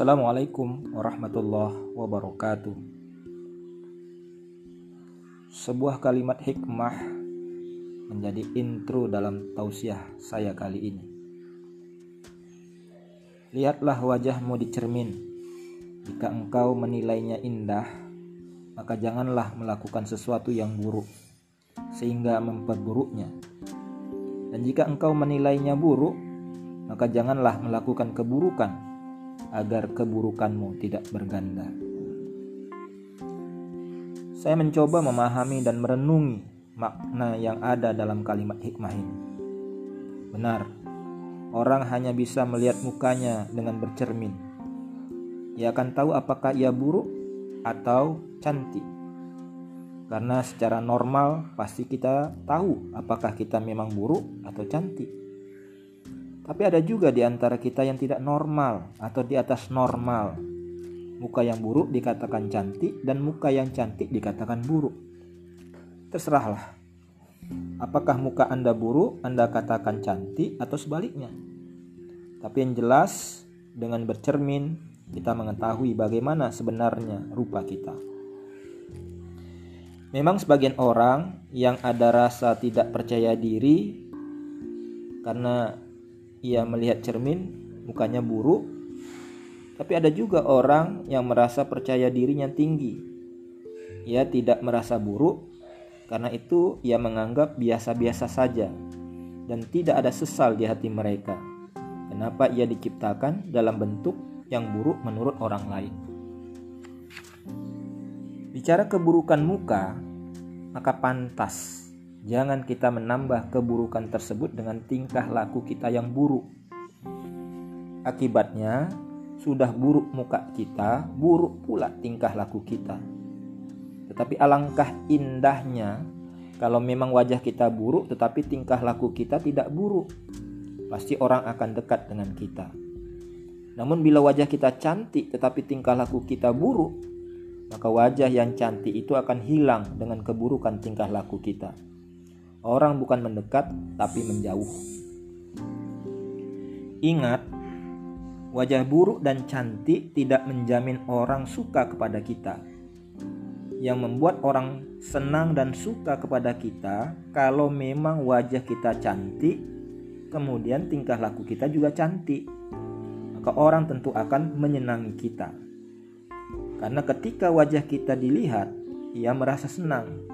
Assalamualaikum warahmatullahi wabarakatuh. Sebuah kalimat hikmah menjadi intro dalam tausiah saya kali ini. Lihatlah wajahmu di cermin. Jika engkau menilainya indah, maka janganlah melakukan sesuatu yang buruk sehingga memperburuknya. Dan jika engkau menilainya buruk, maka janganlah melakukan keburukan agar keburukanmu tidak berganda. Saya mencoba memahami dan merenungi makna yang ada dalam kalimat hikmah ini. Benar, orang hanya bisa melihat mukanya dengan bercermin. Ia akan tahu apakah ia buruk atau cantik. Karena secara normal pasti kita tahu apakah kita memang buruk atau cantik. Tapi ada juga di antara kita yang tidak normal atau di atas normal. Muka yang buruk dikatakan cantik dan muka yang cantik dikatakan buruk. Terserahlah. Apakah muka Anda buruk, Anda katakan cantik atau sebaliknya. Tapi yang jelas dengan bercermin kita mengetahui bagaimana sebenarnya rupa kita. Memang sebagian orang yang ada rasa tidak percaya diri karena ia melihat cermin, mukanya buruk. Tapi ada juga orang yang merasa percaya dirinya tinggi. Ia tidak merasa buruk, karena itu ia menganggap biasa-biasa saja dan tidak ada sesal di hati mereka. Kenapa ia diciptakan dalam bentuk yang buruk menurut orang lain? Bicara keburukan muka, maka pantas Jangan kita menambah keburukan tersebut dengan tingkah laku kita yang buruk. Akibatnya, sudah buruk muka kita, buruk pula tingkah laku kita. Tetapi alangkah indahnya kalau memang wajah kita buruk tetapi tingkah laku kita tidak buruk. Pasti orang akan dekat dengan kita. Namun bila wajah kita cantik tetapi tingkah laku kita buruk, maka wajah yang cantik itu akan hilang dengan keburukan tingkah laku kita. Orang bukan mendekat, tapi menjauh. Ingat, wajah buruk dan cantik tidak menjamin orang suka kepada kita. Yang membuat orang senang dan suka kepada kita, kalau memang wajah kita cantik, kemudian tingkah laku kita juga cantik, maka orang tentu akan menyenangi kita. Karena ketika wajah kita dilihat, ia merasa senang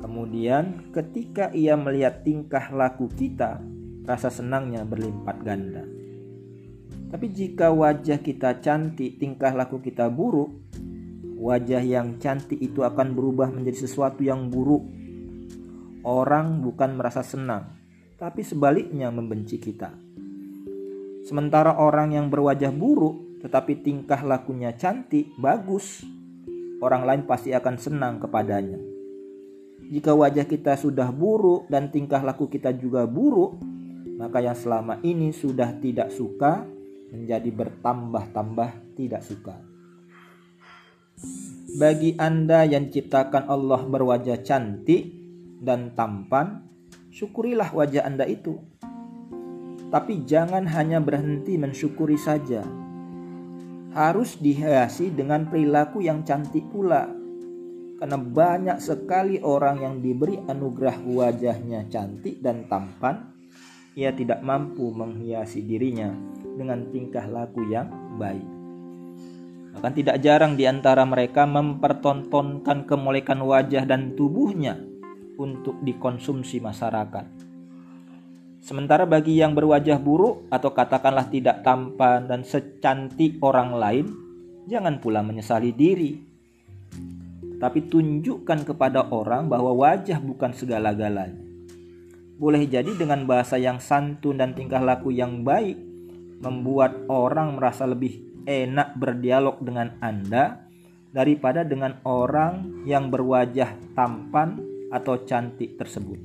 Kemudian, ketika ia melihat tingkah laku kita, rasa senangnya berlipat ganda. Tapi jika wajah kita cantik, tingkah laku kita buruk, wajah yang cantik itu akan berubah menjadi sesuatu yang buruk. Orang bukan merasa senang, tapi sebaliknya membenci kita. Sementara orang yang berwajah buruk tetapi tingkah lakunya cantik, bagus, orang lain pasti akan senang kepadanya. Jika wajah kita sudah buruk dan tingkah laku kita juga buruk, maka yang selama ini sudah tidak suka menjadi bertambah-tambah tidak suka. Bagi Anda yang ciptakan Allah berwajah cantik dan tampan, syukurilah wajah Anda itu. Tapi jangan hanya berhenti mensyukuri saja. Harus dihiasi dengan perilaku yang cantik pula karena banyak sekali orang yang diberi anugerah wajahnya cantik dan tampan, ia tidak mampu menghiasi dirinya dengan tingkah laku yang baik. Bahkan tidak jarang di antara mereka mempertontonkan kemolekan wajah dan tubuhnya untuk dikonsumsi masyarakat. Sementara bagi yang berwajah buruk atau katakanlah tidak tampan dan secantik orang lain, jangan pula menyesali diri tapi tunjukkan kepada orang bahwa wajah bukan segala-galanya. Boleh jadi dengan bahasa yang santun dan tingkah laku yang baik membuat orang merasa lebih enak berdialog dengan Anda daripada dengan orang yang berwajah tampan atau cantik tersebut.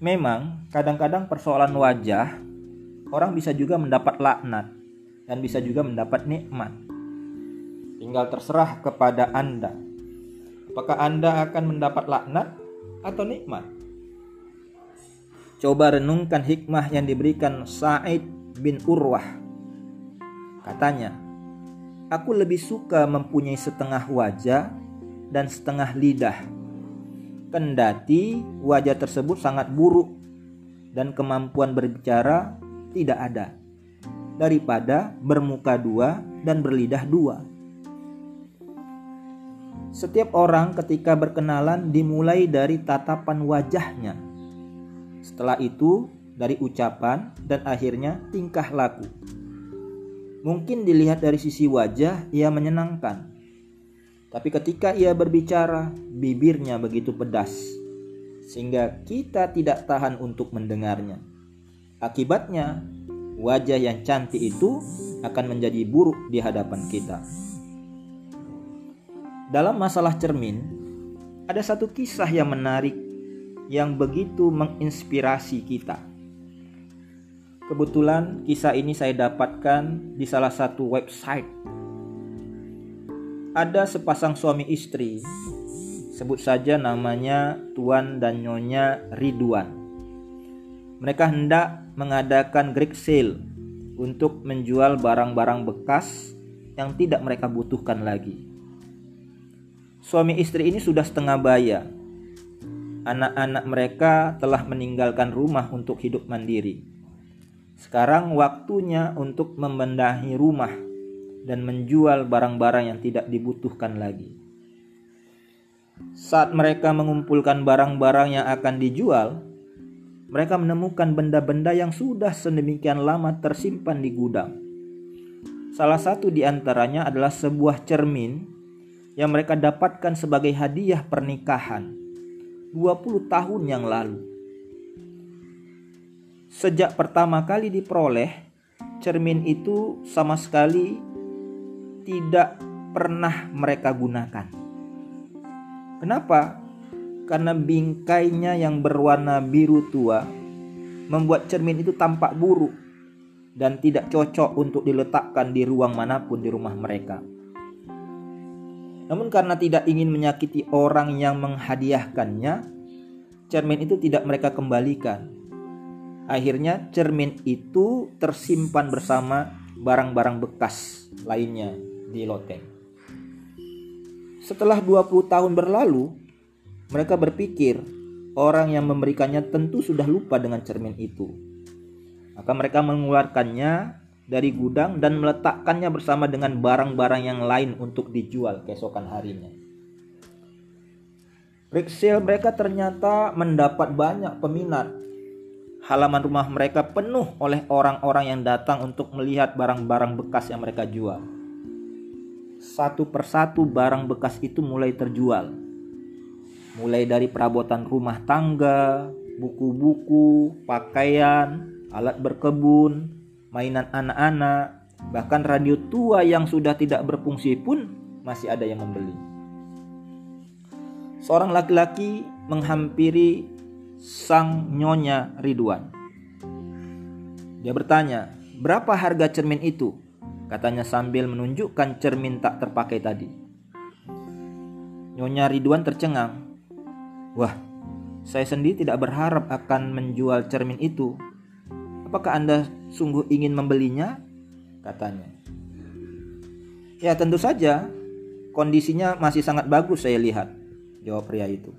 Memang, kadang-kadang persoalan wajah orang bisa juga mendapat laknat dan bisa juga mendapat nikmat. Tinggal terserah kepada Anda. Apakah Anda akan mendapat laknat atau nikmat? Coba renungkan hikmah yang diberikan Sa'id bin Urwah. Katanya, "Aku lebih suka mempunyai setengah wajah dan setengah lidah. Kendati wajah tersebut sangat buruk dan kemampuan berbicara tidak ada, daripada bermuka dua dan berlidah dua." Setiap orang ketika berkenalan dimulai dari tatapan wajahnya. Setelah itu dari ucapan dan akhirnya tingkah laku. Mungkin dilihat dari sisi wajah ia menyenangkan. Tapi ketika ia berbicara, bibirnya begitu pedas sehingga kita tidak tahan untuk mendengarnya. Akibatnya, wajah yang cantik itu akan menjadi buruk di hadapan kita. Dalam masalah cermin, ada satu kisah yang menarik yang begitu menginspirasi kita. Kebetulan kisah ini saya dapatkan di salah satu website. Ada sepasang suami istri, sebut saja namanya Tuan dan Nyonya Ridwan. Mereka hendak mengadakan Greek sale untuk menjual barang-barang bekas yang tidak mereka butuhkan lagi. Suami istri ini sudah setengah baya. Anak-anak mereka telah meninggalkan rumah untuk hidup mandiri. Sekarang waktunya untuk membenahi rumah dan menjual barang-barang yang tidak dibutuhkan lagi. Saat mereka mengumpulkan barang-barang yang akan dijual, mereka menemukan benda-benda yang sudah sedemikian lama tersimpan di gudang. Salah satu di antaranya adalah sebuah cermin yang mereka dapatkan sebagai hadiah pernikahan 20 tahun yang lalu. Sejak pertama kali diperoleh, cermin itu sama sekali tidak pernah mereka gunakan. Kenapa? Karena bingkainya yang berwarna biru tua membuat cermin itu tampak buruk dan tidak cocok untuk diletakkan di ruang mana pun di rumah mereka. Namun karena tidak ingin menyakiti orang yang menghadiahkannya, cermin itu tidak mereka kembalikan. Akhirnya cermin itu tersimpan bersama barang-barang bekas lainnya di loteng. Setelah 20 tahun berlalu, mereka berpikir orang yang memberikannya tentu sudah lupa dengan cermin itu. Maka mereka mengeluarkannya dari gudang dan meletakkannya bersama dengan barang-barang yang lain untuk dijual keesokan harinya. Sale mereka ternyata mendapat banyak peminat. Halaman rumah mereka penuh oleh orang-orang yang datang untuk melihat barang-barang bekas yang mereka jual. Satu persatu barang bekas itu mulai terjual. Mulai dari perabotan rumah tangga, buku-buku, pakaian, alat berkebun, mainan anak-anak, bahkan radio tua yang sudah tidak berfungsi pun masih ada yang membeli. Seorang laki-laki menghampiri sang nyonya Ridwan. Dia bertanya, "Berapa harga cermin itu?" Katanya sambil menunjukkan cermin tak terpakai tadi. Nyonya Ridwan tercengang. "Wah, saya sendiri tidak berharap akan menjual cermin itu Apakah Anda sungguh ingin membelinya? Katanya. Ya tentu saja, kondisinya masih sangat bagus saya lihat, jawab pria itu.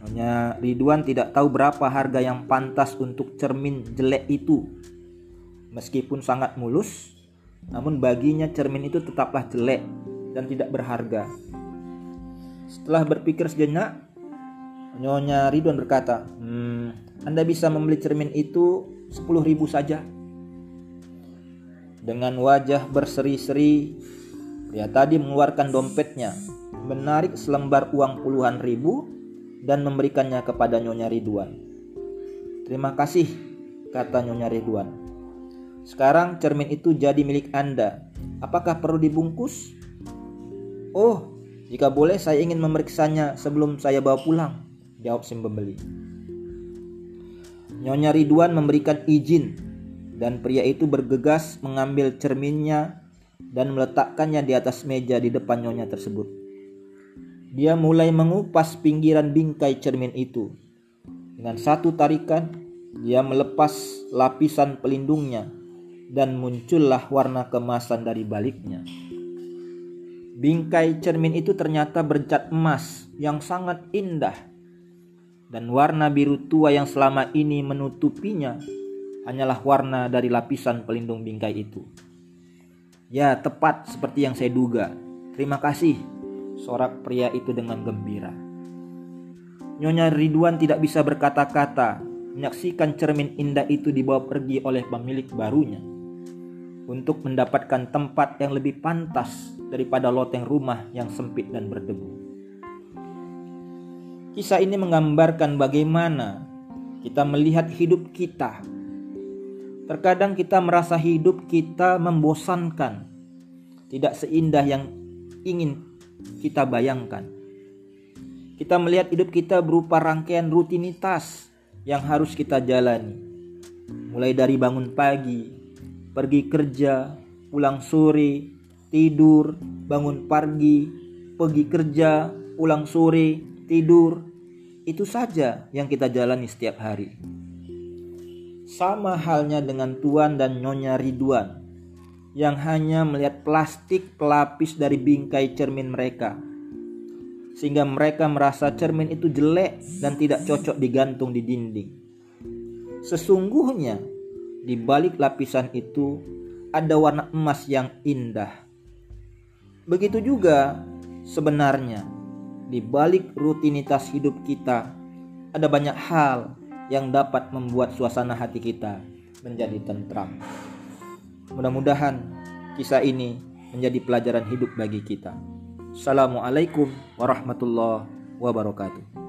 Hanya Ridwan tidak tahu berapa harga yang pantas untuk cermin jelek itu. Meskipun sangat mulus, namun baginya cermin itu tetaplah jelek dan tidak berharga. Setelah berpikir sejenak, Nyonya Ridwan berkata, hmm, Anda bisa membeli cermin itu 10 ribu saja. Dengan wajah berseri-seri, pria tadi mengeluarkan dompetnya, menarik selembar uang puluhan ribu, dan memberikannya kepada Nyonya Ridwan. Terima kasih, kata Nyonya Ridwan. Sekarang cermin itu jadi milik Anda. Apakah perlu dibungkus? Oh, jika boleh saya ingin memeriksanya sebelum saya bawa pulang, jawab si pembeli. Nyonya Ridwan memberikan izin dan pria itu bergegas mengambil cerminnya dan meletakkannya di atas meja di depan nyonya tersebut. Dia mulai mengupas pinggiran bingkai cermin itu. Dengan satu tarikan, dia melepas lapisan pelindungnya dan muncullah warna kemasan dari baliknya. Bingkai cermin itu ternyata bercat emas yang sangat indah dan warna biru tua yang selama ini menutupinya hanyalah warna dari lapisan pelindung bingkai itu. Ya, tepat seperti yang saya duga. Terima kasih, sorak pria itu dengan gembira. Nyonya Ridwan tidak bisa berkata-kata menyaksikan cermin indah itu dibawa pergi oleh pemilik barunya untuk mendapatkan tempat yang lebih pantas daripada loteng rumah yang sempit dan berdebu. Kisah ini menggambarkan bagaimana kita melihat hidup kita. Terkadang kita merasa hidup kita membosankan, tidak seindah yang ingin kita bayangkan. Kita melihat hidup kita berupa rangkaian rutinitas yang harus kita jalani, mulai dari bangun pagi, pergi kerja, pulang sore, tidur, bangun pagi, pergi kerja, pulang sore, tidur. Itu saja yang kita jalani setiap hari. Sama halnya dengan Tuan dan Nyonya Ridwan yang hanya melihat plastik pelapis dari bingkai cermin mereka. Sehingga mereka merasa cermin itu jelek dan tidak cocok digantung di dinding. Sesungguhnya di balik lapisan itu ada warna emas yang indah Begitu juga sebenarnya di balik rutinitas hidup kita ada banyak hal yang dapat membuat suasana hati kita menjadi tentram. Mudah-mudahan kisah ini menjadi pelajaran hidup bagi kita. Assalamualaikum warahmatullahi wabarakatuh.